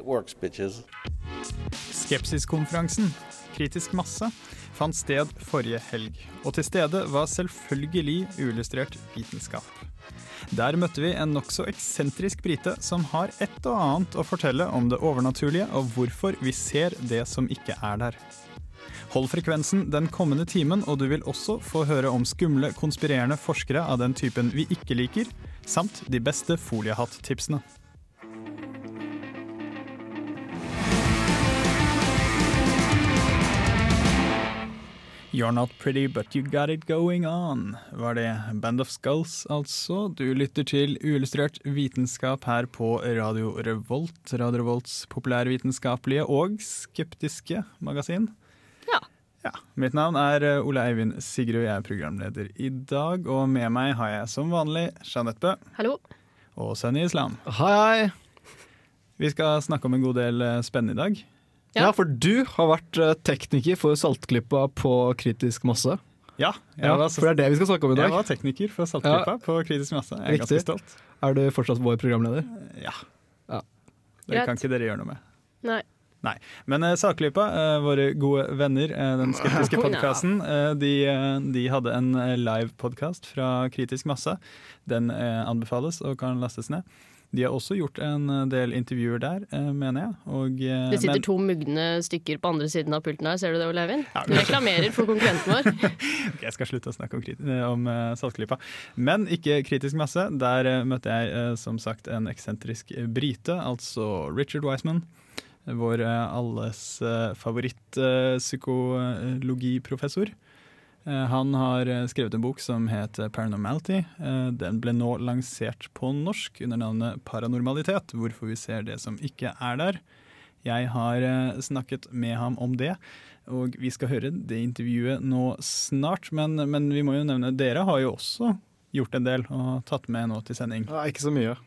works. Skepsiskonferansen, kritisk masse, fant sted forrige helg. Og til stede var selvfølgelig uillustrert vitenskap. Der møtte vi en nokså eksentrisk brite som har et og annet å fortelle om det overnaturlige og hvorfor vi ser det som ikke er der. Hold frekvensen den kommende timen, og du vil også få høre om skumle, konspirerende forskere av den typen vi ikke liker, samt de beste foliehatt-tipsene. You're not pretty, but you got it going on, var det Band of Skulls, altså. Du lytter til uillustrert vitenskap her på Radio Revolt. Radio Revolts populærvitenskapelige og skeptiske magasin. Ja. Ja, Mitt navn er eh, Ole Eivind Sigrud, jeg er programleder i dag. Og med meg har jeg som vanlig Jeanette Bø Hallo. og Sunny Islam. Hei, hei. Vi skal snakke om en god del eh, spennende i dag. Ja. Ja. for du har vært eh, tekniker for Saltklippa på kritisk masse. Ja, jeg, var, for det er det vi skal snakke om i dag. jeg var tekniker for Saltklippa på kritisk masse. Jeg er Riktig. ganske stolt. Er du fortsatt vår programleder? Ja. Ja. Det kan ikke dere gjøre noe med. Nei. Nei. Men uh, Saklypa, uh, våre gode venner, uh, den skeptiske podkasten, de, eh, de hadde en uh, live-podkast fra Kritisk masse. Den eh, anbefales og kan lastes ned. De har også gjort en eh, del intervjuer der, eh, mener jeg. Og, eh, Det sitter men- to mugne stykker på andre siden av pulten her, ser du det, Ole Eivind? Ja, Du reklamerer for konkurrenten vår. Ok, jeg skal slutte å snakke om, om Saltklypa. Men ikke kritisk masse. Der møtte jeg som sagt en eksentrisk brite, altså Richard Wiseman. Vår alles favoritt-psykologiprofessor. Han har eh, skrevet en bok som heter Paranormality. Eh, den ble nå lansert på norsk under navnet Paranormalitet. Hvorfor vi ser det som ikke er der. Jeg har eh, snakket med ham om det, og vi skal høre det intervjuet nå snart. Men, men vi må jo nevne, dere har jo også gjort en del og tatt med nå til sending. Ja, ikke så mye.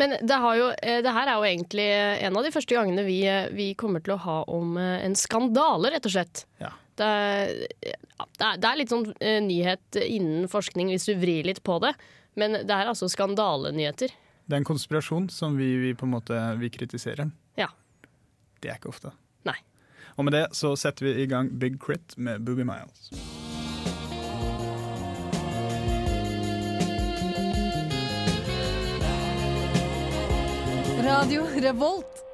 Men det, har jo, eh, det her er jo egentlig en av de første gangene vi, eh, vi kommer til å ha om eh, en skandale, rett og slett. Ja. Det er, det er, litt sånn eh, nyhet innen forskning hvis du vrir litt på det. Men det er altså skandalenyheter. Det er en konspirasjon som vi, vi på en måte vi kritiserer. Ja. Det er ikke ofte. Nei. Og med det så setter vi i gang Big Crit med Boogie Miles. Radio Revolt.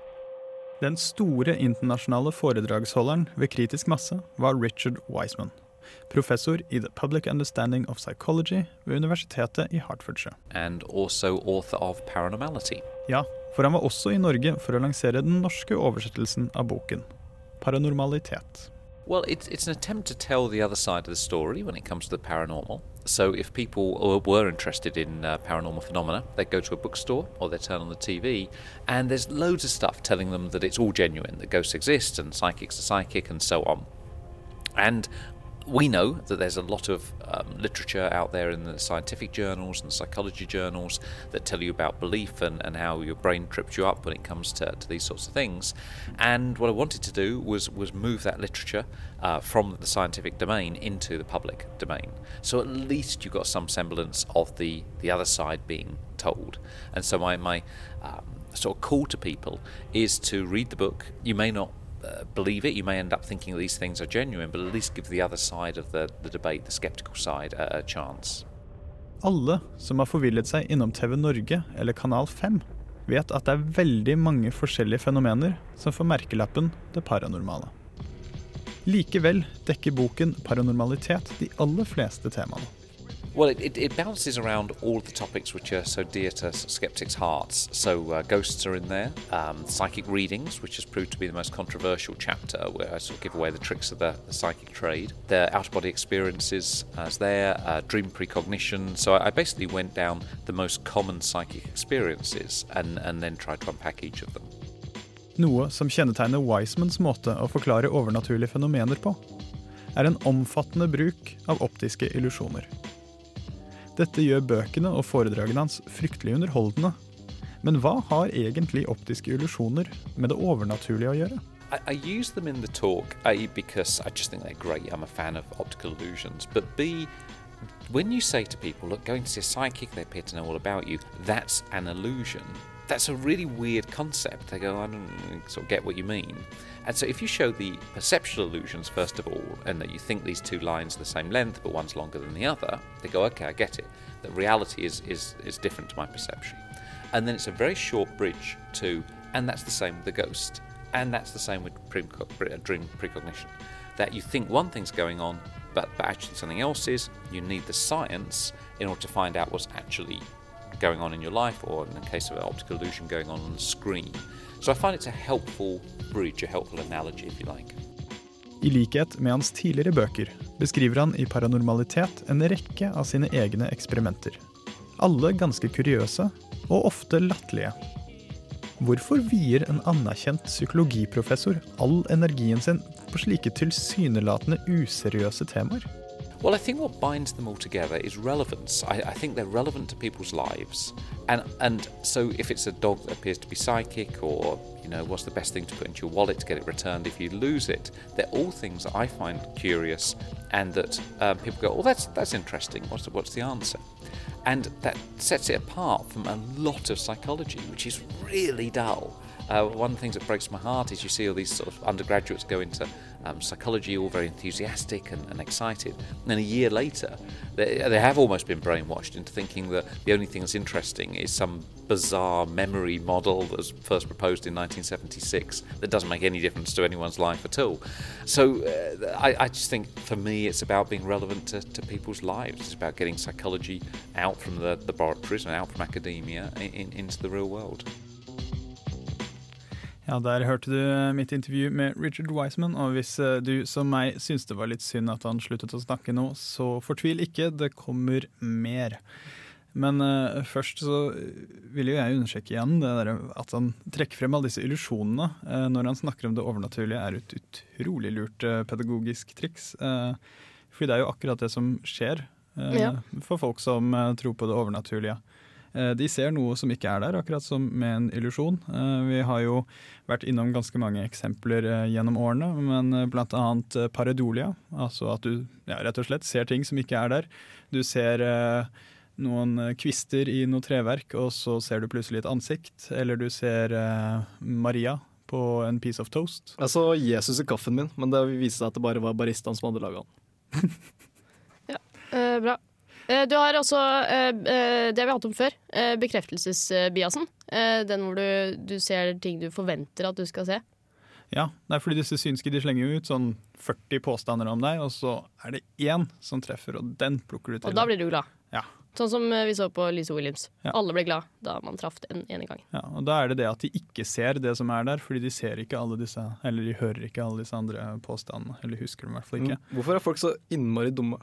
Den store internasjonale foredragsholderen ved kritisk masse var Richard Wiseman. Professor i The Public Understanding of Psychology ved Universitetet i Hertfordshire. and also author of Paranormality. Ja, for han var også i Norge for å lansere den norske oversettelsen av boken. Paranormalitet. Well, it's, it's an attempt to tell the other side of the story when it comes to the paranormal. So, if people were interested in uh, paranormal phenomena, they'd go to a bookstore or they'd turn on the TV, and there's loads of stuff telling them that it's all genuine, that ghosts exist and psychics are psychic and so on. And we know that there's a lot of um, literature out there in the scientific journals and psychology journals that tell you about belief and, and how your brain trips you up when it comes to, to these sorts of things. And what I wanted to do was, was move that literature uh, from the scientific domain into the public domain. So at least you've got some semblance of the, the other side being told. And so my, my um, sort of call to people is to read the book. You may not believe it. You may end up thinking these things are genuine, but at least give the other side of the, the debate, the skeptical side, a, a chance. Alle som har forvillet seg innom TV Norge eller Kanal 5, vet at det er veldig mange forskjellige fenomener som får merkelappen det paranormale. Likevel dekker boken Paranormalitet de aller fleste temaene. Well, it, it, it bounces around all the topics which are so dear to skeptics' hearts. So, uh, ghosts are in there, um, psychic readings, which has proved to be the most controversial chapter, where I sort of give away the tricks of the, the psychic trade. The out of body experiences as there, uh, dream precognition. So, I, I basically went down the most common psychic experiences and, and then tried to unpack each of them. Noe som kjennetegner Wisemans måte å forklare overnaturlige fenomener på, er en omfattende bruk av optiske illusjoner. Dette gjør bøkene og foredragene hans fryktelig underholdende. Men hva har egentlig optiske illusjoner med det overnaturlige å gjøre? I, I use them in the talk, A, because I just think they're great. I'm a fan of optical illusions. But B, when you say to people, look, going to see a psychic, they appear to know all about you, that's an illusion. That's a really weird concept. They go, I don't sort of get what you mean. And so if you show the perceptual illusions, first of all, and that you think these two lines are the same length, but one's longer than the other, they go, okay, I get it. That reality is, is, is different to my perception. And then it's a very short bridge to, and that's the same with the ghost. And that's the same with dream, uh, dream precognition. That you think one thing's going on, but, but actually something else is. You need the science in order to find out what's actually going on in your life, or in the case of optical illusion, going on on the screen. So I find it's a helpful bridge, a helpful analogy, if you like. I likhet med hans tidligere bøker beskriver han i Paranormalitet en rekke av sine egne eksperimenter. Alle ganske kuriøse, og ofte latterlige. Hvorfor vier en anerkjent psykologiprofessor all energien sin på slike tilsynelatende useriøse temaer? Well, I think what binds them all together is relevance. I, I, think they're relevant to people's lives, and and so if it's a dog that appears to be psychic, or you know, what's the best thing to put into your wallet to get it returned if you lose it? They're all things that I find curious, and that um, people go, "Oh, that's that's interesting. What's the, what's the answer?" And that sets it apart from a lot of psychology, which is really dull. Uh, one of the things that breaks my heart is you see all these sort of undergraduates go into um, psychology, all very enthusiastic and, and, excited. And then a year later, they, they have almost been brainwashed into thinking that the only thing that's interesting is some bizarre memory model that was first proposed in 1976 that doesn't make any difference to anyone's life at all. So uh, I, I, just think for me, it's about being relevant to, to, people's lives. It's about getting psychology out from the, laboratories and out from academia in, into the real world. Ja, Der hørte du mitt intervju med Richard Wiseman, og hvis eh, du som meg syns det var litt synd at han sluttet å snakke nå, så fortvil ikke, det kommer mer. Men uh, først så vil jo jeg understreke igjen det der, at han trekker frem alle disse illusjonene uh, når han snakker om det overnaturlige, er et utrolig lurt uh, pedagogisk triks. fordi det er jo akkurat det som skjer ja. for folk som tror på det overnaturlige. De ser noe som ikke er der, akkurat som med en illusjon. Vi har jo vært innom ganske mange eksempler gjennom årene, men bl.a. pareidolia. Altså at du ja, rett og slett ser ting som ikke er der. Du ser noen kvister i noe treverk, og så ser du plutselig et ansikt. Eller du ser eh, Maria på en piece of toast. Jeg så Jesus i kaffen min, men det viste seg at det bare var baristaen som hadde laga den. ja, eh, bra. Eh, du har også eh, eh, det vi har hatt om før, bekreftelsesbiasen. Den hvor du, du, ser ting du forventer at du skal se. Ja, det er fordi disse synske de slenger jo ut sånn 40 påstander om deg, og så er det én som treffer, og den plukker du til. Og da blir du glad. Ja. Sånn som vi så på Lise Williams. Ja. Alle ble glad da man traff den ene gang. Ja, og Da er det det at de ikke ser det som er der, fordi de ser ikke alle disse, eller de hører ikke alle disse andre påstandene. Eller husker dem i hvert fall ikke. Mm. Hvorfor er folk så innmari dumme?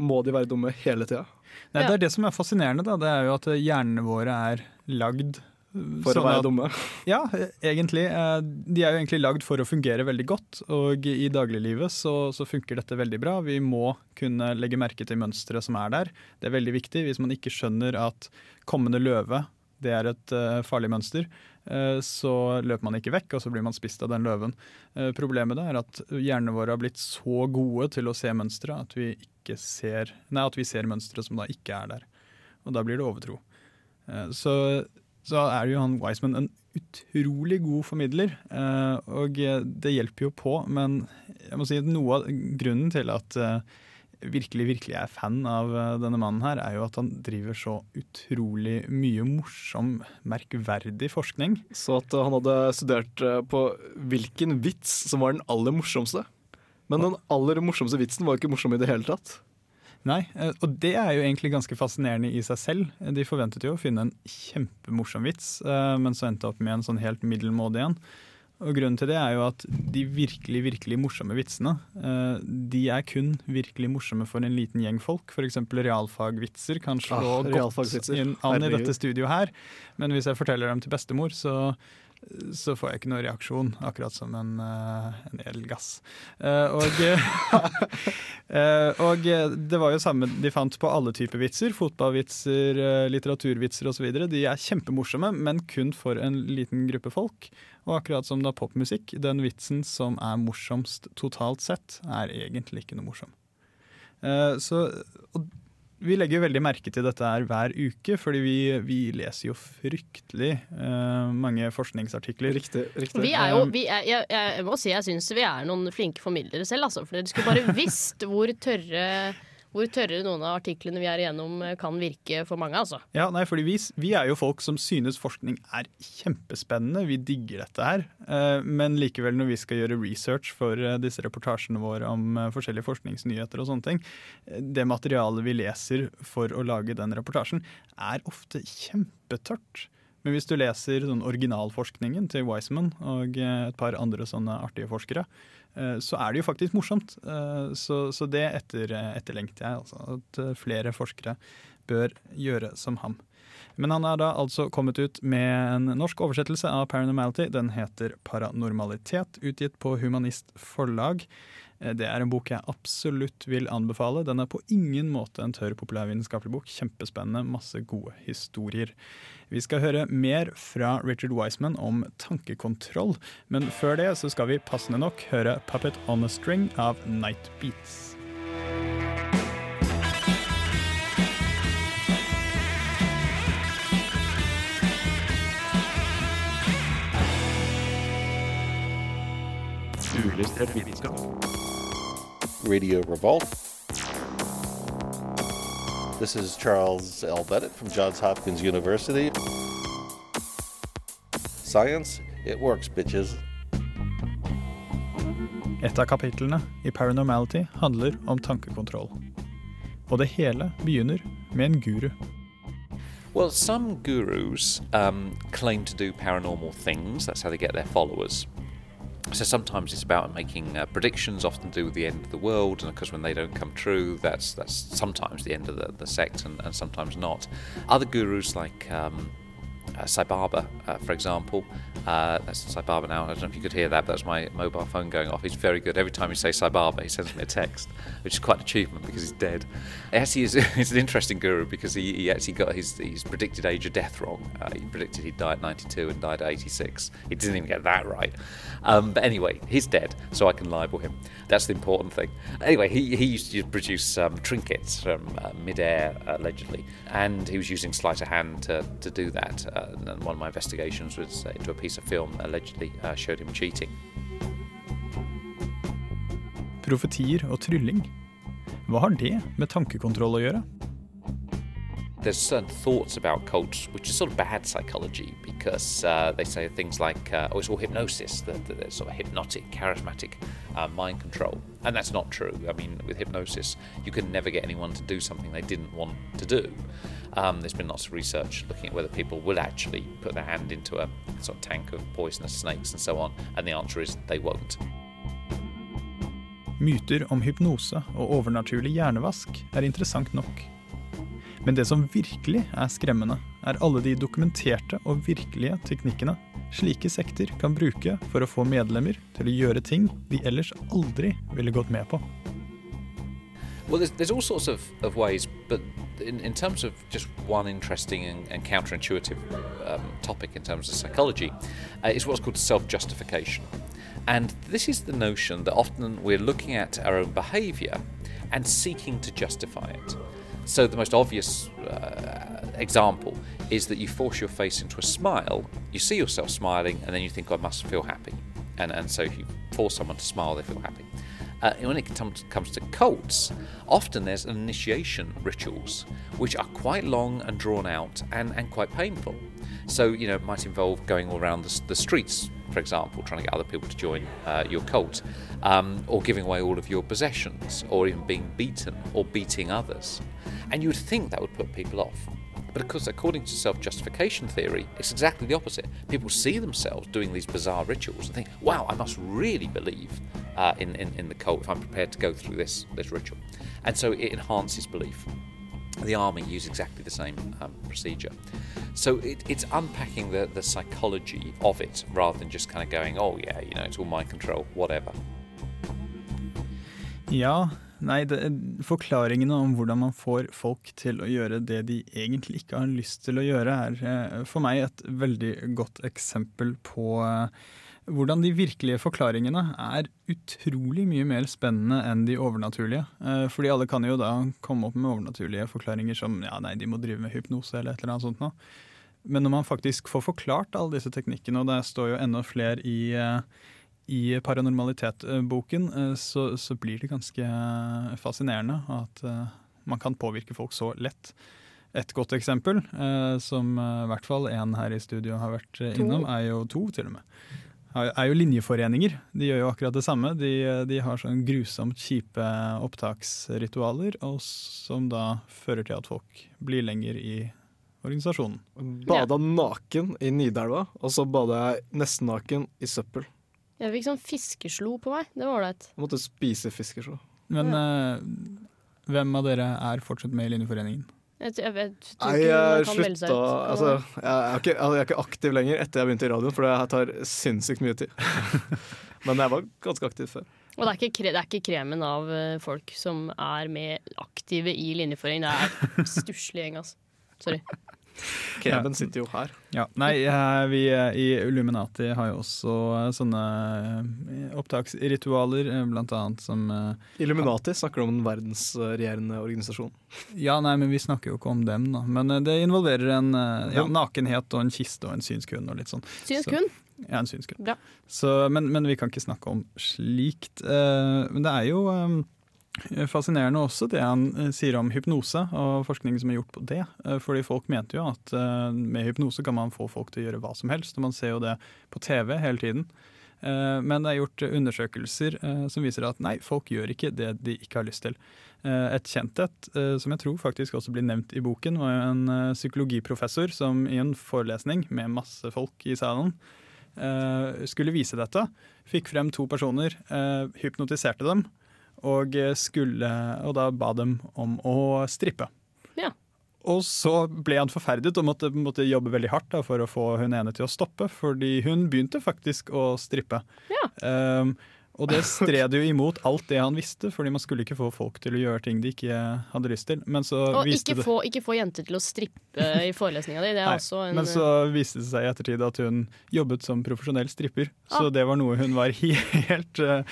Må de være dumme hele tida? Nei, Det er det som er fascinerende. da, Det er jo at hjernene våre er lagd for sånn å være dumme? Ja, egentlig. Eh, de er jo egentlig lagd for å fungere veldig godt, og i dagliglivet så, så, funker dette veldig bra. Vi må kunne legge merke til mønsteret som er der. Det er veldig viktig. Hvis man ikke skjønner at kommende løve det er et uh, farlig mønster, så løper man ikke vekk, og så blir man spist av den løven. Uh, problemet er at hjernene våre har blitt så gode til å se mønstre at vi ikke ser, nei, at vi ser mønstre som da ikke er der. Og da blir det overtro. Så så er jo han Wiseman en utrolig god formidler. Eh, og det hjelper jo på, men jeg må si at noe av grunnen til at eh, virkelig virkelig er fan av eh, denne mannen, her, er jo at han driver så utrolig mye morsom, merkverdig forskning. Så at han hadde studert på hvilken vits som var den aller morsomste. Men den aller morsomste vitsen var jo ikke morsom i det hele tatt. Nei, eh, og det er jo egentlig ganske fascinerende i seg selv. De forventet jo å finne en kjempemorsom vits, eh, men så endte opp med en sånn helt middelmådig en. Og Grunnen til det er jo at de virkelig virkelig morsomme vitsene eh, de er kun virkelig morsomme for en liten gjeng folk. F.eks. realfagvitser kan slå ah, godt an i dette studioet her. Men hvis jeg forteller dem til bestemor, så så får jeg ikke noen reaksjon, akkurat som en, eh, en edelgass. Eh, og, eh, og det var jo samme de fant på alle typer vitser. Fotballvitser, litteraturvitser osv. De er kjempemorsomme, men kun for en liten gruppe folk. Og akkurat som da popmusikk, den vitsen som er morsomst totalt sett, er egentlig ikke noe morsom. Så og vi legger jo veldig merke til dette her hver uke, fordi vi, vi leser jo fryktelig uh, mange forskningsartikler. Riktig. riktig. Vi er jo, vi er, jeg, jeg må si jeg syns vi er noen flinke formidlere selv, altså. For dere skulle bare visst hvor tørre, hvor tørre noen av artiklene vi er igjennom eh, kan virke for mange, altså. Ja, nei, fordi vi, vi er jo folk som synes forskning er kjempespennende. Vi digger dette her. Eh, men likevel, når vi skal gjøre research for eh, disse reportasjene våre om forskjellige forskningsnyheter og sånne ting, det materialet vi leser for å lage den reportasjen, er ofte kjempetørt. Men hvis du leser sånn originalforskningen til Wiseman og et par andre sånne artige forskere, så er det jo faktisk morsomt. Eh, Så, så det etter, etterlengter jeg, altså. At eh, flere forskere bør gjøre som ham. Men han er da altså kommet ut med en norsk oversettelse av Paranormality. Den heter Paranormalitet, utgitt på Humanist Forlag. Eh, Det er en bok jeg absolutt vil anbefale. Den er på ingen måte en tørr populærvitenskapelig bok. Kjempespennende, masse gode historier. Vi skal høre mer fra Richard Wiseman om tankekontroll, men før det så skal vi passende nok høre 'Puppet on a String' av Night Beats. Uillustrert vitenskap. Radio Revolt. This is Charles L. Bennett from Johns Hopkins University. Science, it works, bitches. Et av kapitlene i Paranormality handler om tankekontroll. Og det hele begynner med en guru. Well, some gurus um, claim to do paranormal things. That's how they get their followers. So sometimes it's about making uh, predictions, often do with the end of the world, and because when they don't come true, that's that's sometimes the end of the, the sect, and, and sometimes not. Other gurus like um, uh, Sai Baba, uh, for example, uh, that's Sai Baba now. I don't know if you could hear that, but that's my mobile phone going off. He's very good. Every time you say Sai Baba, he sends me a text, which is quite an achievement because he's dead. Actually, he's, he's an interesting guru because he, he actually got his, his predicted age of death wrong. Uh, he predicted he'd die at 92 and died at 86. He didn't even get that right. Um, but anyway, he's dead, so I can libel him. That's the important thing. Anyway, he, he used to produce um, trinkets from uh, midair, allegedly, and he was using sleight of hand to, to do that. Uh, and one of my investigations was uh, into a piece of film that allegedly uh, showed him cheating. Profetier og trylling. Hva har det med tankekontroll å gjøre? there's certain thoughts about cults which is sort of bad psychology because uh, they say things like, uh, oh, it's all hypnosis, that there's sort of hypnotic, charismatic uh, mind control. And that's not true. I mean, with hypnosis, you can never get anyone to do something they didn't want to do. Um, there's been lots of research looking at whether people will actually put their hand into a sort of tank of poisonous snakes and so on, and the answer is they won't. Myter om hypnose og overnaturlig hjernevask er interessant nok. Men det som virkelig er skremmende, er alle de dokumenterte og virkelige teknikkene slike sekter kan bruke for å få medlemmer til å gjøre ting de ellers aldri ville gått med på. Well, there's, there's all sorts of, of ways, but in, in terms of just one interesting and, and counterintuitive um, topic in terms of psychology, uh, is what's called self justification. And this is the notion that often we're looking at our own behavior and seeking to justify it. So, the most obvious uh, example is that you force your face into a smile, you see yourself smiling, and then you think, I must feel happy. And, and so, if you force someone to smile, they feel happy. Uh, when it comes, comes to cults, often there's initiation rituals which are quite long and drawn out and, and quite painful. So, you know, it might involve going all around the, the streets, for example, trying to get other people to join uh, your cult, um, or giving away all of your possessions, or even being beaten or beating others. And you would think that would put people off. But of course, according to self justification theory, it's exactly the opposite. People see themselves doing these bizarre rituals and think, wow, I must really believe uh, in, in, in the cult if I'm prepared to go through this, this ritual. And so it enhances belief. The army use exactly the same um, procedure. So it, it's unpacking the, the psychology of it rather than just kind of going, oh yeah, you know, it's all mind control, whatever. Ja, nei, det, forklaringene om hvordan man får folk til å gjøre det de egentlig ikke har lyst til å gjøre, er eh, for meg et veldig godt eksempel på eh, hvordan de virkelige forklaringene er utrolig mye mer spennende enn de overnaturlige. Eh, Fordi alle kan jo da komme opp med overnaturlige forklaringer som ja, nei, de må drive med hypnose eller et eller annet sånt noe. Men når man faktisk får forklart alle disse teknikkene, og det står jo enda flere i, eh, i Paranormalitet-boken, eh, så, så blir det ganske fascinerende at man kan påvirke folk så lett. Et godt eksempel, som i hvert fall en her i studio har vært innom, er jo to til og med. Er jo linjeforeninger. De gjør jo akkurat det samme. De, de har sånn grusomt kjipe opptaksritualer, og som da fører til at folk blir lenger i organisasjonen. Bada naken i Nidelva, og så bada jeg nesten naken i søppel. Jeg fikk sånn fiskeslo på meg. Det var ålreit. Måtte spise fiskeslo. Men eh, hvem av dere er fortsatt med i linjeforeningen? Jeg, jeg, vet, tror ikke man jeg kan melde seg slutta ut. Altså, jeg, er ikke, jeg er ikke aktiv lenger etter jeg begynte i radioen, for det her tar sinnssykt mye tid. Men jeg var ganske aktiv før. Og det er, ikke, det er ikke kremen av eh, folk som er med aktive i linjeføring. Det er stusslig gjeng, altså. Sorry. Kremen sitter jo her. Ja, nei, eh, vi eh, i Illuminati har jo også eh, sånne opptaksritualer, blant annet som Illuminati snakker om en verdensregjerende organisasjon. Ja, nei, men vi snakker jo ikke om dem, da. Men det involverer en ja, nakenhet og en kiste og en synskund og litt sånn. Syns Så- Ja, en synskund. Bra. Så, men, men vi kan ikke snakke om slikt. Eh, men det er jo fascinerende også det han eh, sier om hypnose, og forskning som er gjort på det. Eh, fordi folk mente jo at eh, med hypnose kan man få folk til å gjøre hva som helst, og man ser jo det på TV hele tiden. Eh, men det er gjort undersøkelser eh, som viser at nei, folk gjør ikke det de ikke har lyst til. Eh, Et kjent et, eh, som jeg tror faktisk også blir nevnt i boken, var en eh, psykologiprofessor som i en forelesning med masse folk i salen eh, skulle vise dette. Fikk frem to personer, eh, hypnotiserte dem, og, skulle, og da ba dem om å strippe. Ja. Og så ble han forferdet og måtte, måtte jobbe veldig hardt da, for å få hun ene til å stoppe, fordi hun begynte faktisk å strippe. Ja. Um, og det stred jo imot alt det han visste, fordi man skulle ikke få folk til å gjøre ting de ikke hadde lyst til. Men så Og viste ikke det få, ikke få jenter til å strippe i forelesninga di. Det er også en Men så viste det seg i ettertid at hun jobbet som profesjonell stripper. Så Ah. det var noe hun var helt uh,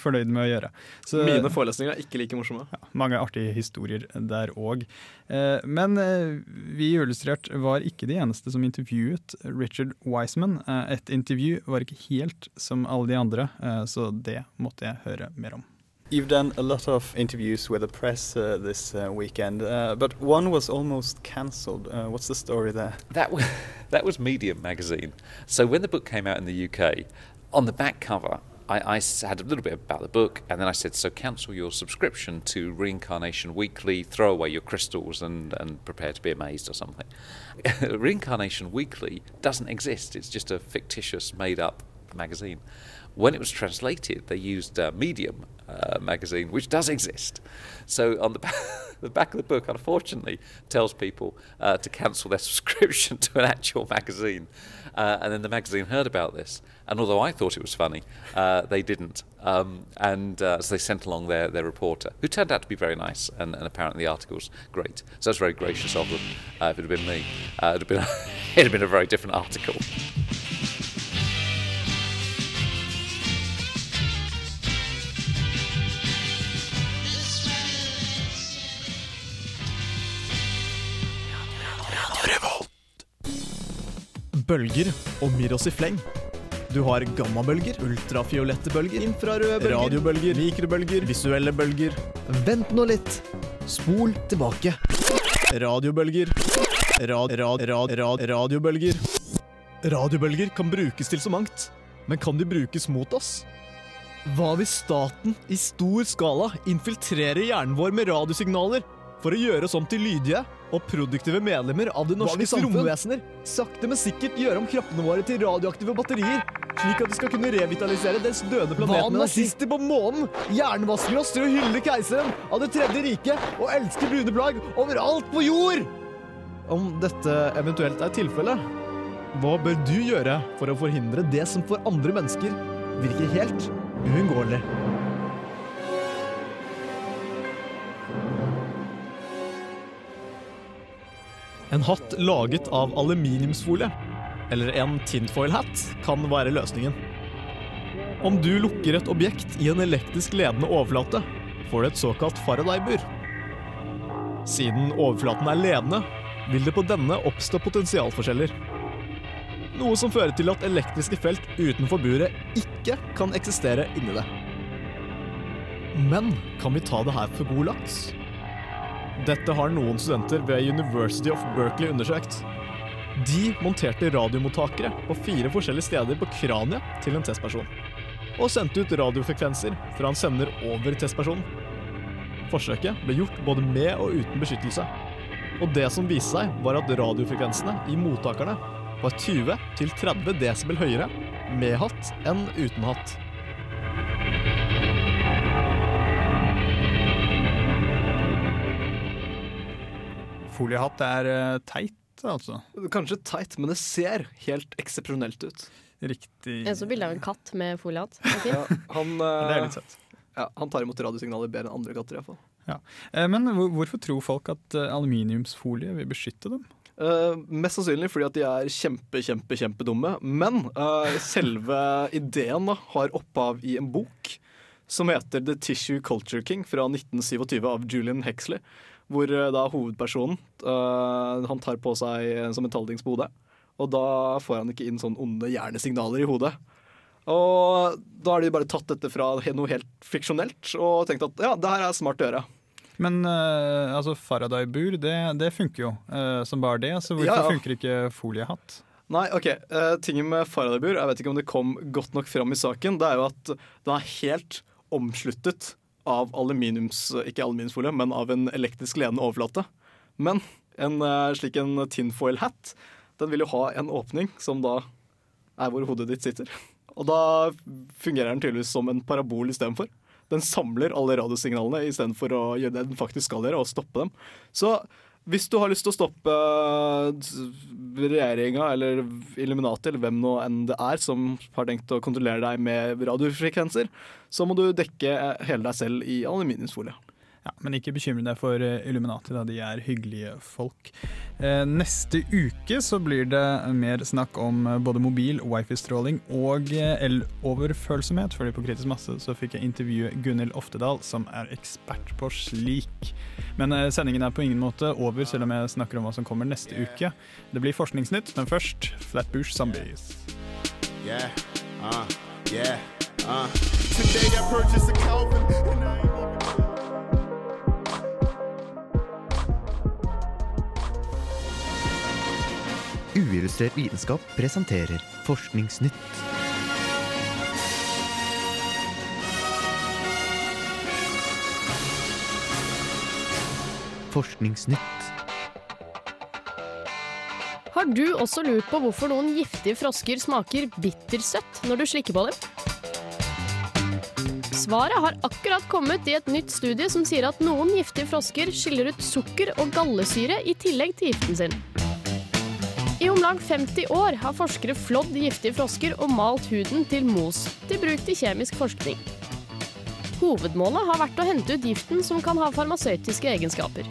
fornøyd med å gjøre. Så, Mine forelesninger er ikke like morsomme. mange artige historier der òg. Men uh, vi i Illustrert var ikke de eneste som intervjuet Richard Wiseman. Et intervju var ikke helt som alle de andre, så det måtte jeg høre mer om. You've done a lot of interviews with the press uh, this uh, weekend, uh, but one was almost cancelled. Uh, what's the story there? That was, that was Medium magazine. So when the book came out in the UK, on the back cover, I had a little bit about the book, and then I said, "So cancel your subscription to Reincarnation Weekly, throw away your crystals, and and prepare to be amazed, or something." Reincarnation Weekly doesn't exist; it's just a fictitious, made-up magazine. When it was translated, they used uh, Medium uh, magazine, which does exist. So on the, ba- the back of the book, unfortunately, tells people uh, to cancel their subscription to an actual magazine. Uh, and then the magazine heard about this, and although I thought it was funny, uh, they didn't. Um, and uh, so they sent along their, their reporter, who turned out to be very nice, and, and apparently the article's great. So that's very gracious of them. Uh, if it had been me, it'd, have been it'd have been a very different article. Bølger omgir oss i fleng. Du har gammabølger, ultrafiolette bølger, infrarøde bølger, radiobølger, mikrobølger, visuelle bølger. Vent nå litt. Spol tilbake. Radiobølger. Rad, rad, rad, rad, radiobølger. Radiobølger kan brukes til så mangt, men kan de brukes mot oss? Hva hvis staten i stor skala infiltrerer hjernen vår med radiosignaler for å gjøre oss om til lydige og produktive medlemmer av det norske romvesener sakte, men sikkert gjøre om kroppene våre til radioaktive batterier, slik at de skal kunne revitalisere dens døde planet med nazister på månen jernvasker oss til å hylle keiseren av det tredje riket og elske brune plagg overalt på jord! Om dette eventuelt er tilfellet, hva bør du gjøre for å forhindre det som for andre mennesker virker helt uunngåelig? En hatt laget av aluminiumsfolie, eller en tinfoil-hat, kan være løsningen. Om du lukker et objekt i en elektrisk ledende overflate, får du et såkalt Faraday-bur. Siden overflaten er ledende, vil det på denne oppstå potensialforskjeller. Noe som fører til at elektriske felt utenfor buret ikke kan eksistere inni det. Men kan vi ta det her for god laks? Dette har noen studenter ved University of Berkeley undersøkt. De monterte radiomottakere på fire forskjellige steder på kraniet til en testperson. Og sendte ut radiofrekvenser fra en sender over testpersonen. Forsøket ble gjort både med og uten beskyttelse. Og det som viste seg, var at radiofrekvensene i mottakerne var 20-30 desibel høyere med hatt enn uten hatt. Foliehatt er eh, teit, altså. Kanskje teit, men det ser helt eksepsjonelt ut. Riktig. Jeg så bilde av en katt med foliehatt. Okay. Ja, han, Det er eh, litt søtt. ja, han tar imot radiosignaler bedre enn andre katter. i hvert fall. Ja. Eh, Men hvorfor tror folk at eh, aluminiumsfolie vil beskytte dem? Uh, mest sannsynlig fordi at de er kjempe, kjempe, kjempedumme. Men uh, selve ideen da, har opphav i en bok som heter The Tissue Culture King fra 1927 av Julian Hexley. Hvor eh, da hovedpersonen eh, han tar på seg en som metalldings på hodet. Og da får han ikke inn sånne onde hjernesignaler i hodet. Og da har de bare tatt dette fra noe helt fiksjonelt og tenkt at ja, det her er smart å gjøre. Men uh, altså Faraday-bur, det, det funker jo uh, som bare det. Så hvorfor Ja, ja. funker ikke foliehatt? Nei, ok. Uh, tingen med Faraday-bur, jeg vet ikke om det kom godt nok fram i saken, det er jo at den er helt omsluttet av aluminiums, ikke aluminiumsfolie, men av en elektrisk ledende overflate. Men en eh, slik en tinfoil hat, den vil jo ha en åpning som da er hvor hodet ditt sitter. Og da fungerer den tydeligvis som en parabol istedenfor. Den samler alle radiosignalene istedenfor å gjøre det den faktisk skal gjøre, og stoppe dem. Så hvis du har lyst til å stoppe regjeringa eller Illuminati eller hvem nå enn det er som har tenkt å kontrollere deg med radiofrekvenser, så må du dekke hele deg selv i aluminiumsfolie. Ja, Men ikke bekymre deg for eh, Illuminati, da de er hyggelige folk. Eh, neste uke så blir det mer snakk om eh, både mobil, wifi-stråling og eloverfølsomhet. Fordi på Kritisk masse så fikk jeg intervjue Gunhild Oftedal, som er ekspert på slik. Men sendingen er på ingen måte over, selv om jeg snakker om hva som kommer neste uke. Det blir Forskningsnytt, men først Flatbush Zombies. Yeah, uh, yeah, uh. Today I purchased a Calvin. and I ain't even- Uillustrert vitenskap presenterer Forskningsnytt. Forskningsnytt. Har du også lurt på hvorfor noen giftige frosker smaker bittersøtt når du slikker på dem? Svaret har akkurat kommet i et nytt studie som sier at noen giftige frosker skiller ut sukker og gallesyre i tillegg til giften sin. I om lag 50 år har forskere flådd giftige frosker og malt huden til mos, til bruk til kjemisk forskning. Hovedmålet har vært å hente ut giften som kan ha farmasøytiske egenskaper.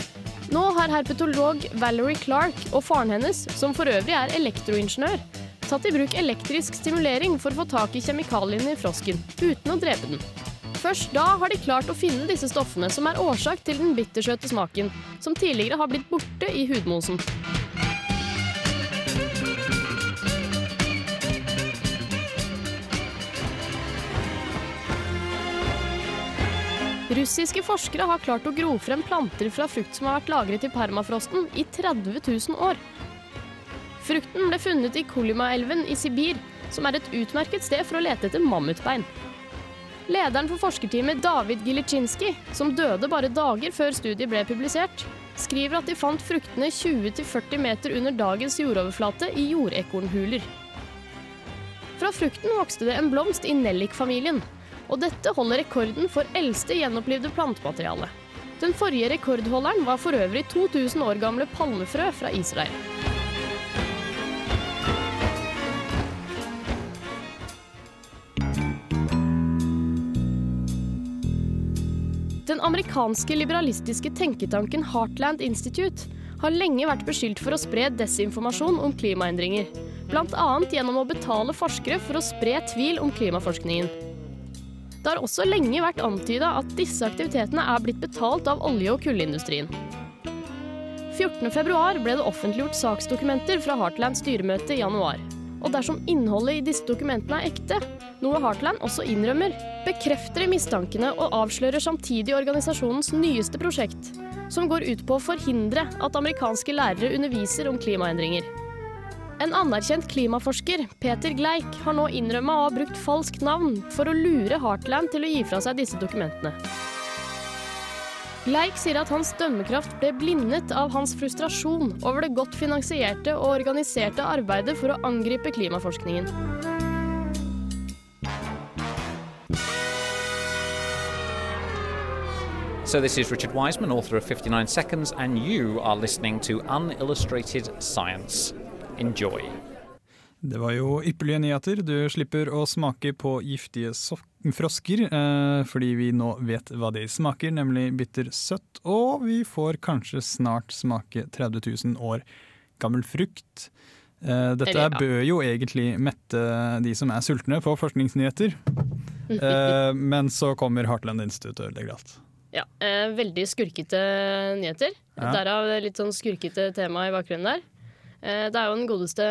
Nå har herpetolog Valerie Clark og faren hennes, som for øvrig er elektroingeniør, tatt i bruk elektrisk stimulering for å få tak i kjemikaliene i frosken, uten å drepe den. Først da har de klart å finne disse stoffene som er årsak til den bittersøte smaken, som tidligere har blitt borte i hudmosen. Russiske forskere har klart å gro frem planter fra frukt som har vært lagret i permafrosten i 30 000 år. Frukten ble funnet i Kolymaelven i Sibir, som er et utmerket sted for å lete etter mammutbein. Lederen for forskerteamet David Gilicinski, som døde bare dager før studiet ble publisert, skriver at de fant fruktene 20-40 meter under dagens jordoverflate i jordekornhuler. Fra frukten vokste det en blomst i nellikfamilien, og dette holder rekorden for eldste gjenopplivde plantemateriale. Den forrige rekordholderen var for øvrig 2000 år gamle palmefrø fra Israel. Den amerikanske liberalistiske tenketanken Heartland Institute har lenge vært beskyldt for å spre desinformasjon om klimaendringer, bl.a. gjennom å betale forskere for å spre tvil om klimaforskningen. Det har også lenge vært antyda at disse aktivitetene er blitt betalt av olje- og kullindustrien. 14.2 ble det offentliggjort saksdokumenter fra Heartlands styremøte i januar. Og dersom innholdet i disse dokumentene er ekte, noe Heartland også innrømmer, bekrefter de mistankene og avslører samtidig organisasjonens nyeste prosjekt, som går ut på å forhindre at amerikanske lærere underviser om klimaendringer. En anerkjent klimaforsker, Peter Gleik, har nå innrømma å ha brukt falskt navn for å lure Heartland til å gi fra seg disse dokumentene. Gleik sier at hans dømmekraft ble blindet av hans frustrasjon over det godt finansierte og organiserte arbeidet for å angripe klimaforskningen. So, this is Richard Wiseman, author of 59 Seconds, and you are listening to Unillustrated Science. Enjoy. Det var jo ypperlige nyheter. Du slipper å smake på giftige frosker, eh, fordi vi nå vet hva de smaker, nemlig bitter søtt. Og vi får kanskje snart smake 30 000 år gammel frukt. Eh, dette Eller, ja. bør jo egentlig mette de som er sultne på forskningsnyheter. Eh, men så kommer Heartland Institute og ødelegger alt. Ja, eh, veldig skurkete nyheter. Ja. Derav litt sånn skurkete tema i bakgrunnen der. Eh, det er jo den godeste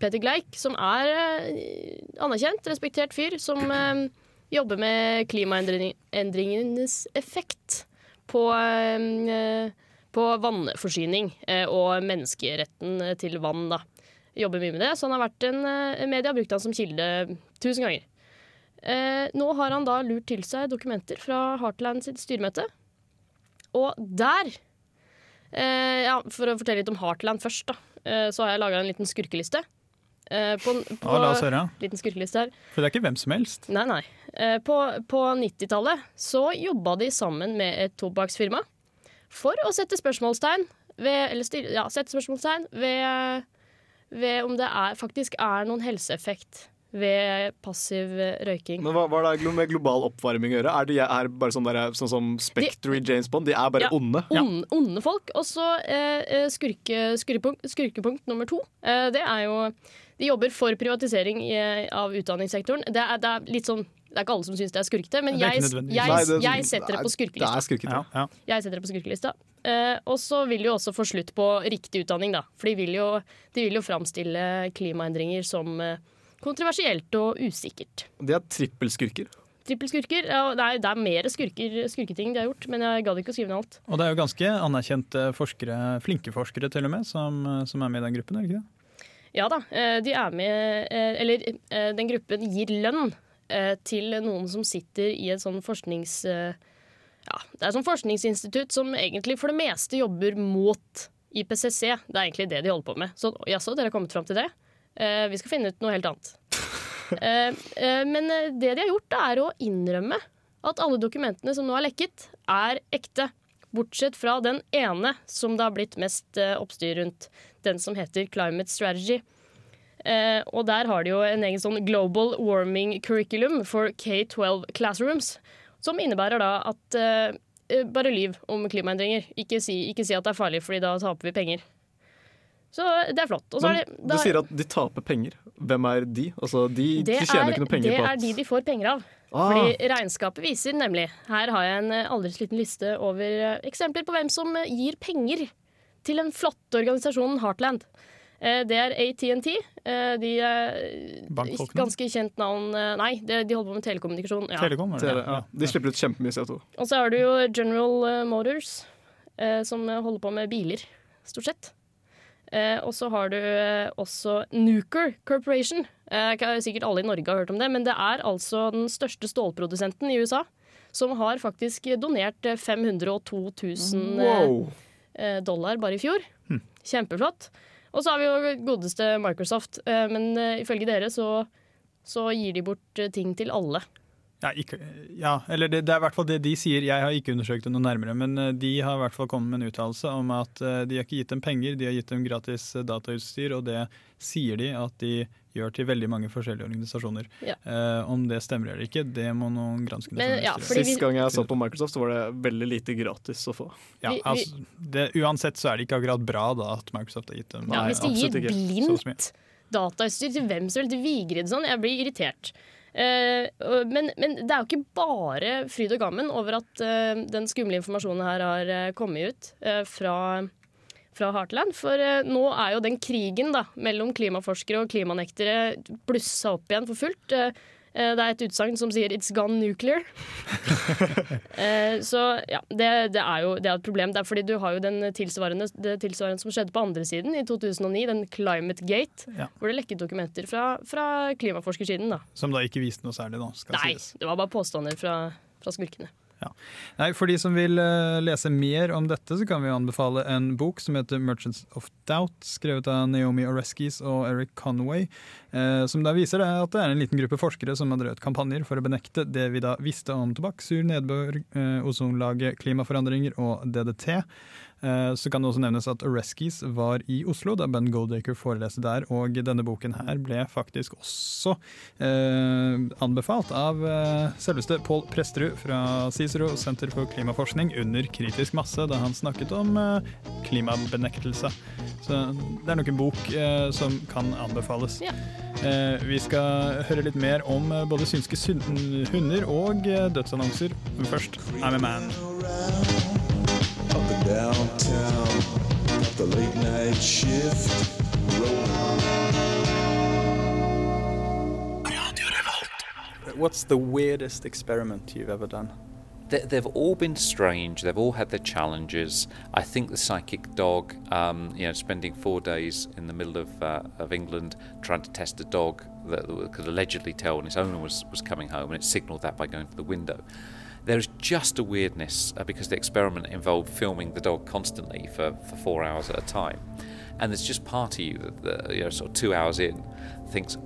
Peter Gleik, som er eh, anerkjent, respektert fyr, som eh, jobber med klimaendringenes effekt på, på vannforsyning og menneskeretten til vann. Da. Jobber mye med det, så han har vært en Media har brukt han som kilde tusen ganger. Nå har han da lurt til seg dokumenter fra Heartland sitt styremøte. Og der ja, For å fortelle litt om Heartland først, da. Eh, så har jeg laga en liten skurkeliste. Eh, på, på, Ja, la oss høre. Liten skurkeliste her. For det er ikke hvem som helst. Nei, nei. Eh, på på 90-tallet så jobba de sammen med et tobakksfirma for å sette spørsmålstegn ved, eller ja, sette spørsmålstegn ved, ved om det er, faktisk er noen helseeffekt ved passiv eh, røyking. Men hva, hva er det med global oppvarming å gjøre? Er de er bare sånn, der, sånn som Spectre i James Bond? De er bare Ja, onde? Onde, onde folk. Og så eh, eh, skurke, skurkepunkt, skurkepunkt nummer to. Eh, det er jo De jobber for privatisering i, av utdanningssektoren. Det er, det er litt sånn det er ikke alle som syns det er skurkete, men er jeg, jeg, Nei, det- jeg setter det på skurkelista. Det er skurkete. Ja, ja. Jeg setter det på skurkelista. Eh, og så vil de også få slutt på riktig utdanning, da. For de vil jo, de vil jo framstille klimaendringer som eh, kontroversielt og usikkert. De er trippelskurker. Trippelskurker. Ja, det, er, det er mer skurker, skurketing de har gjort, men jeg gadd ikke å skrive ned alt. Og det er jo ganske anerkjente forskere, flinke forskere til og med, som, som er med i den gruppen, er det ikke det? Ja da, eh, de er med eh, Eller eh, den gruppen gir lønn eh, til noen som sitter i et sånn forsknings... Ja, det er et sånn forskningsinstitutt som egentlig for det meste jobber mot IPCC. Det er egentlig det de holder på med. Så jaså, dere har kommet fram til det? Eh, Vi skal finne ut noe helt annet. Eh, eh, Men det de har gjort, er å innrømme at alle dokumentene som nå er lekket, er ekte. Bortsett fra den ene som det har blitt mest oppstyr rundt. Den som heter Climate Strategy. Eh, og der har de jo en egen sånn Global Warming Curriculum for K-12 Classrooms. Som innebærer da at eh, bare lyv om klimaendringer. Ikke si, ikke si at det er farlig, fordi da taper vi penger. Så det er flott. Men er det, du sier at de taper penger. Hvem er de? Altså, de, det de tjener er, ikke noe penger det på er de de får penger av. Ah. Fordi regnskapet viser nemlig Her har jeg en eh, aldri så liten liste over eh, eksempler på hvem som eh, gir penger til den flotte organisasjonen Heartland. Eh, Det er ATNT. Eh, De er ganske kjent navn Nei, de de holder på med telekommunikasjon. Ja. Telekom, det? Tele, ja. De slipper ut kjempemye CO2. Og så har du jo General Motors, eh, som holder på med biler, stort sett. Eh, og så har du eh, også Nuker Corporation. Eh, sikkert alle i Norge har hørt om det, men det er altså den største stålprodusenten i USA. Som har faktisk donert eh, 502 000 eh, Wow! eh, dollar bare i fjor. Hm. Kjempeflott. Og så har vi jo godeste Microsoft, eh, men eh, ifølge dere så, så gir de bort eh, ting til alle. Ja, ikke, ja eller det, det er i hvert fall det de sier. Jeg har ikke undersøkt det noe nærmere, men eh, de har i hvert fall kommet med en uttalelse om at eh, de har ikke gitt dem penger, de har gitt dem gratis eh, datautstyr, og det sier de at de gjør til veldig mange forskjellige organisasjoner. Ja. Eh, om det stemmer eller ikke, det må noen granskende Men, ja, Sist gang jeg så på Microsoft, så var det veldig lite gratis å få. Ja, Vi- vi- altså, det, uansett så er det ikke akkurat bra da at Microsoft har gitt dem Ja, hvis de gir blindt datautstyr til hvem som helst, Vigrid sånn, jeg blir irritert. Eh, men, men det er jo ikke bare fryd og gammen over at eh, den skumle informasjonen her har eh, kommet ut fra, fra Heartland. For nå er jo den krigen da, mellom klimaforskere og klimanektere blussa opp igjen for fullt. Eh, det er et utsagn som sier 'it's gone nuclear'. Eh, så ja, det, det er jo det er et problem. Det er fordi du har jo den tilsvarende, det tilsvarende som skjedde på andre siden, i 2009, den Climate Gate, Ja. hvor det lekket dokumenter fra, fra klimaforskersiden. da. Som da ikke viste noe særlig, da. Nei, sies. det var bare påstander fra, fra skurkene. Nei, For de som vil eh, lese mer om dette, så kan vi anbefale en bok som heter 'Merchants of Doubt', skrevet av Naomi Oreskes og Eric Conway. Eh, som da viser at det er en liten gruppe forskere som har drevet kampanjer for å benekte det vi da visste om tobakk, sur nedbør, eh, ozonlaget, klimaforandringer og DDT. Eh, så kan det også nevnes at Oreskes var i Oslo da Ben Goldacre foreleste der, og denne boken her ble faktisk også eh, anbefalt av eh, selveste Pål Presterud fra Cicero Senter for klimaforskning under kritisk masse da han snakket om eh, klimabenektelse. Så det er nok en bok eh, som kan anbefales. Ja. Eh, vi skal høre litt mer om både synske syn- hunder og dødsannonser. Men først I'm a Man. Up and downtown, the late night shift. What's the weirdest experiment you've ever done? They, they've all been strange. They've all had their challenges. I think the psychic dog, um, you know, spending four days in the middle of uh, of England trying to test a dog that could allegedly tell when its owner was was coming home, and it signalled that by going to the window. There's just a weirdness uh, because the experiment involved filming the dog constantly for, for four hours at a time, and there's just part of you that, that you know, sort of two hours in, thinks,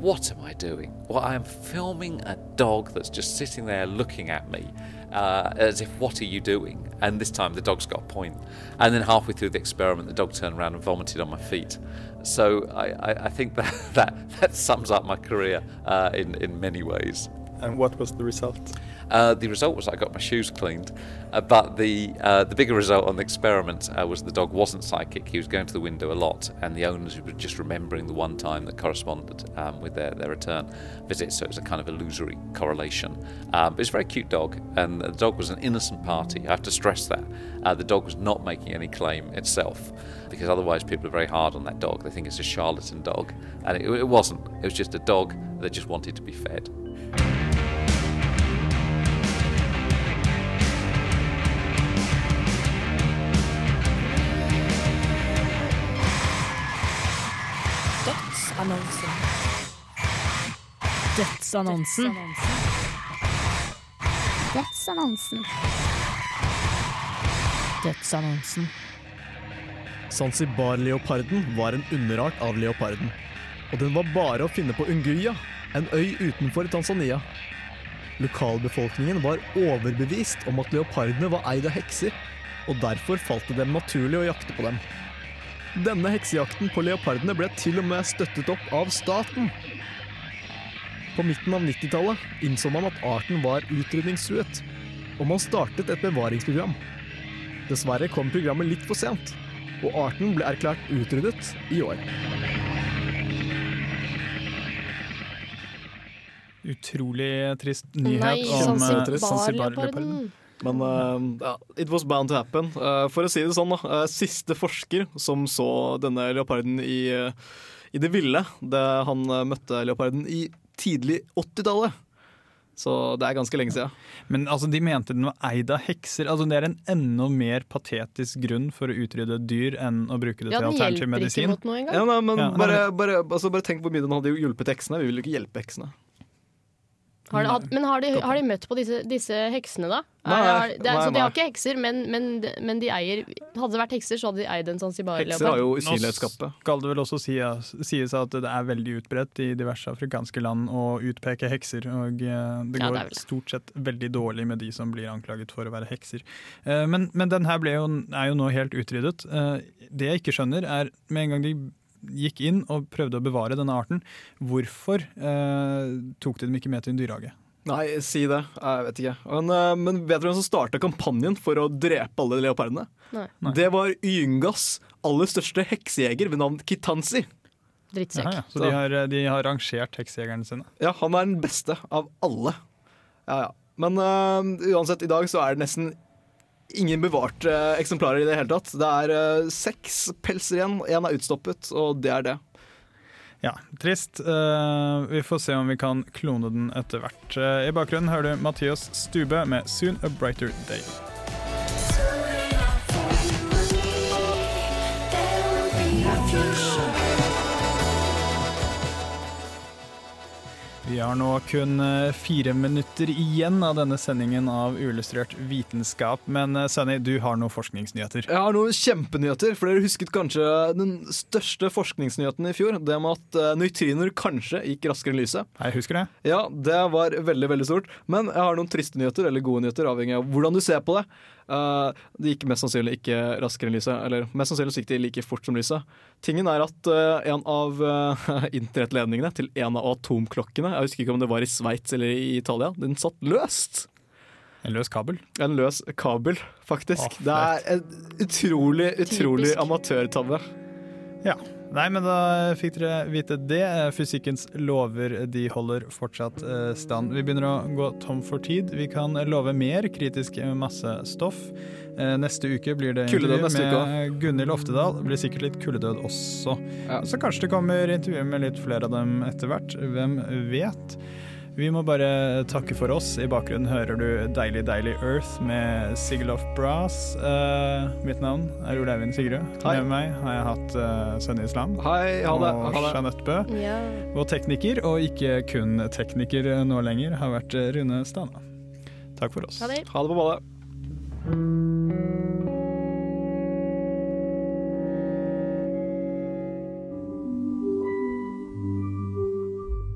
what am I doing? Well, I am filming a dog that's just sitting there looking at me uh, as if, what are you doing? And this time the dog's got a point. And then halfway through the experiment, the dog turned around and vomited on my feet. So I, I, I think that, that, that sums up my career uh, in, in many ways. And what was the result? Uh, the result was I got my shoes cleaned, uh, but the uh, the bigger result on the experiment uh, was the dog wasn't psychic. He was going to the window a lot, and the owners were just remembering the one time that corresponded um, with their, their return visit. So it was a kind of illusory correlation. Um, but it's a very cute dog, and the dog was an innocent party. I have to stress that uh, the dog was not making any claim itself, because otherwise people are very hard on that dog. They think it's a charlatan dog, and it, it wasn't. It was just a dog that just wanted to be fed. Dødsannonsen. Dødsannonsen. Dødsannonsen. Dødsannonsen. Zanzibar-leoparden var en underart av leoparden. Og den var bare å finne på Unguya, en øy utenfor Tanzania. Lokalbefolkningen var overbevist om at leopardene var eid av hekser, og derfor falt det dem naturlig å jakte på dem. Denne heksejakten på leopardene ble til og med støttet opp av staten. På midten av 90-tallet innså man at arten var utrydningstruet, og man startet et bevaringsprogram. Dessverre kom programmet litt for sent, og arten ble erklært utryddet i år. Utrolig trist nyhet Nei, om eh, Zanzibar-leoparden. Men ja, it was bound to happen. Uh, for å si det sånn, da. eh, siste forsker som så denne leoparden i, eh, i det ville, det, han møtte leoparden i tidlig 80-tallet. Så det er ganske lenge siden. Men altså, de mente den var eid av hekser. Altså, det er en enda mer patetisk grunn for å utrydde dyr enn å bruke det Ja, til den alternativ hjelper ikke medisin. mot noe engang. Ja, nei, men Ja, bare, bare, altså, bare tenk hvor mye den hadde hjulpet heksene. Vi vil jo ikke hjelpe heksene. Har de, hatt- men har de, har de møtt på disse, disse heksene, da? Nei, Er- det, nei, så de har ikke hekser, men, men, men de eier Hadde det vært hekser, så hadde de eid en Zanzibar-leopard. Nå skal det vel også sies, sies at det er veldig utbredt i diverse afrikanske land å utpeke hekser. Og eh, det Ja, det går er det. stort sett veldig dårlig med de som blir anklaget for å være hekser. Eh, Men, men den her ble jo, er jo nå helt utryddet. Eh, Det jeg ikke skjønner, er med en gang de gikk inn og prøvde å bevare denne arten, hvorfor eh, tok de dem ikke med til en dyrehage? Nei, si det. Jeg vet ikke. Men, eh, men vet du hvem som starta kampanjen for å drepe alle leopardene? Nei. Det var Yngas aller største heksejeger ved navn Kitansi. Drittsekk. Ja. Så de har, de har rangert heksejegerne sine? Ja, han er den beste av alle. Ja, ja. Men uh, uansett, i dag så er det nesten ingen bevarte eksemplarer i det hele tatt. Det er eh, seks pelser igjen, én er utstoppet, og det er det. Ja, trist. Uh, vi får se om vi kan klone den etter hvert. Uh, I bakgrunnen hører du Mathias Stube med 'Soon a Brighter Day'. Vi har nå kun eh, fire minutter igjen av denne sendingen av Uillustrert vitenskap. Men eh, Sunny, du har noen forskningsnyheter. Jeg har noen kjempenyheter, for dere husket kanskje den største forskningsnyheten i fjor. Det med at nøytriner kanskje gikk raskere enn lyset. Jeg husker det. Ja, det var veldig, veldig stort. Men jeg har noen triste nyheter, eller gode nyheter, avhengig av hvordan du ser på det. Uh, det gikk mest sannsynlig ikke raskere enn lyset, eller mest sannsynlig gikk det like fort som lyset. Tingen er at uh, en av uh, internettledningene til en av atomklokkene, jeg husker ikke om det var i Sveits eller i Italia, den satt løst. En løs kabel? En løs kabel, faktisk. Oh, det er en utrolig, utrolig amatørtabbe. Ja. Nei, men da fikk dere vite det. Fysikkens lover de holder fortsatt eh, stand. Vi begynner å gå tom for tid. Vi kan love mer kritisk massestoff. Eh, Neste uke blir det Kulledød intervju med Gunhild Oftedal. Det blir sikkert litt kulledød også. Så kanskje det kommer intervju med litt flere av dem etter hvert. Hvem vet? Vi må bare takke for oss. I bakgrunnen hører du Deilig Deilig Earth med Sigil of Brass. Uh, mitt navn er Ole Eivind Sigrud. Hei. Med meg har jeg hatt uh, Sønne Islam Hei, ha det, og. Jeanette Bø. Ja. Og tekniker, og ikke kun tekniker nå lenger, har vært eh, Rune Stana. Takk for oss. Ha det. Ha det på badet.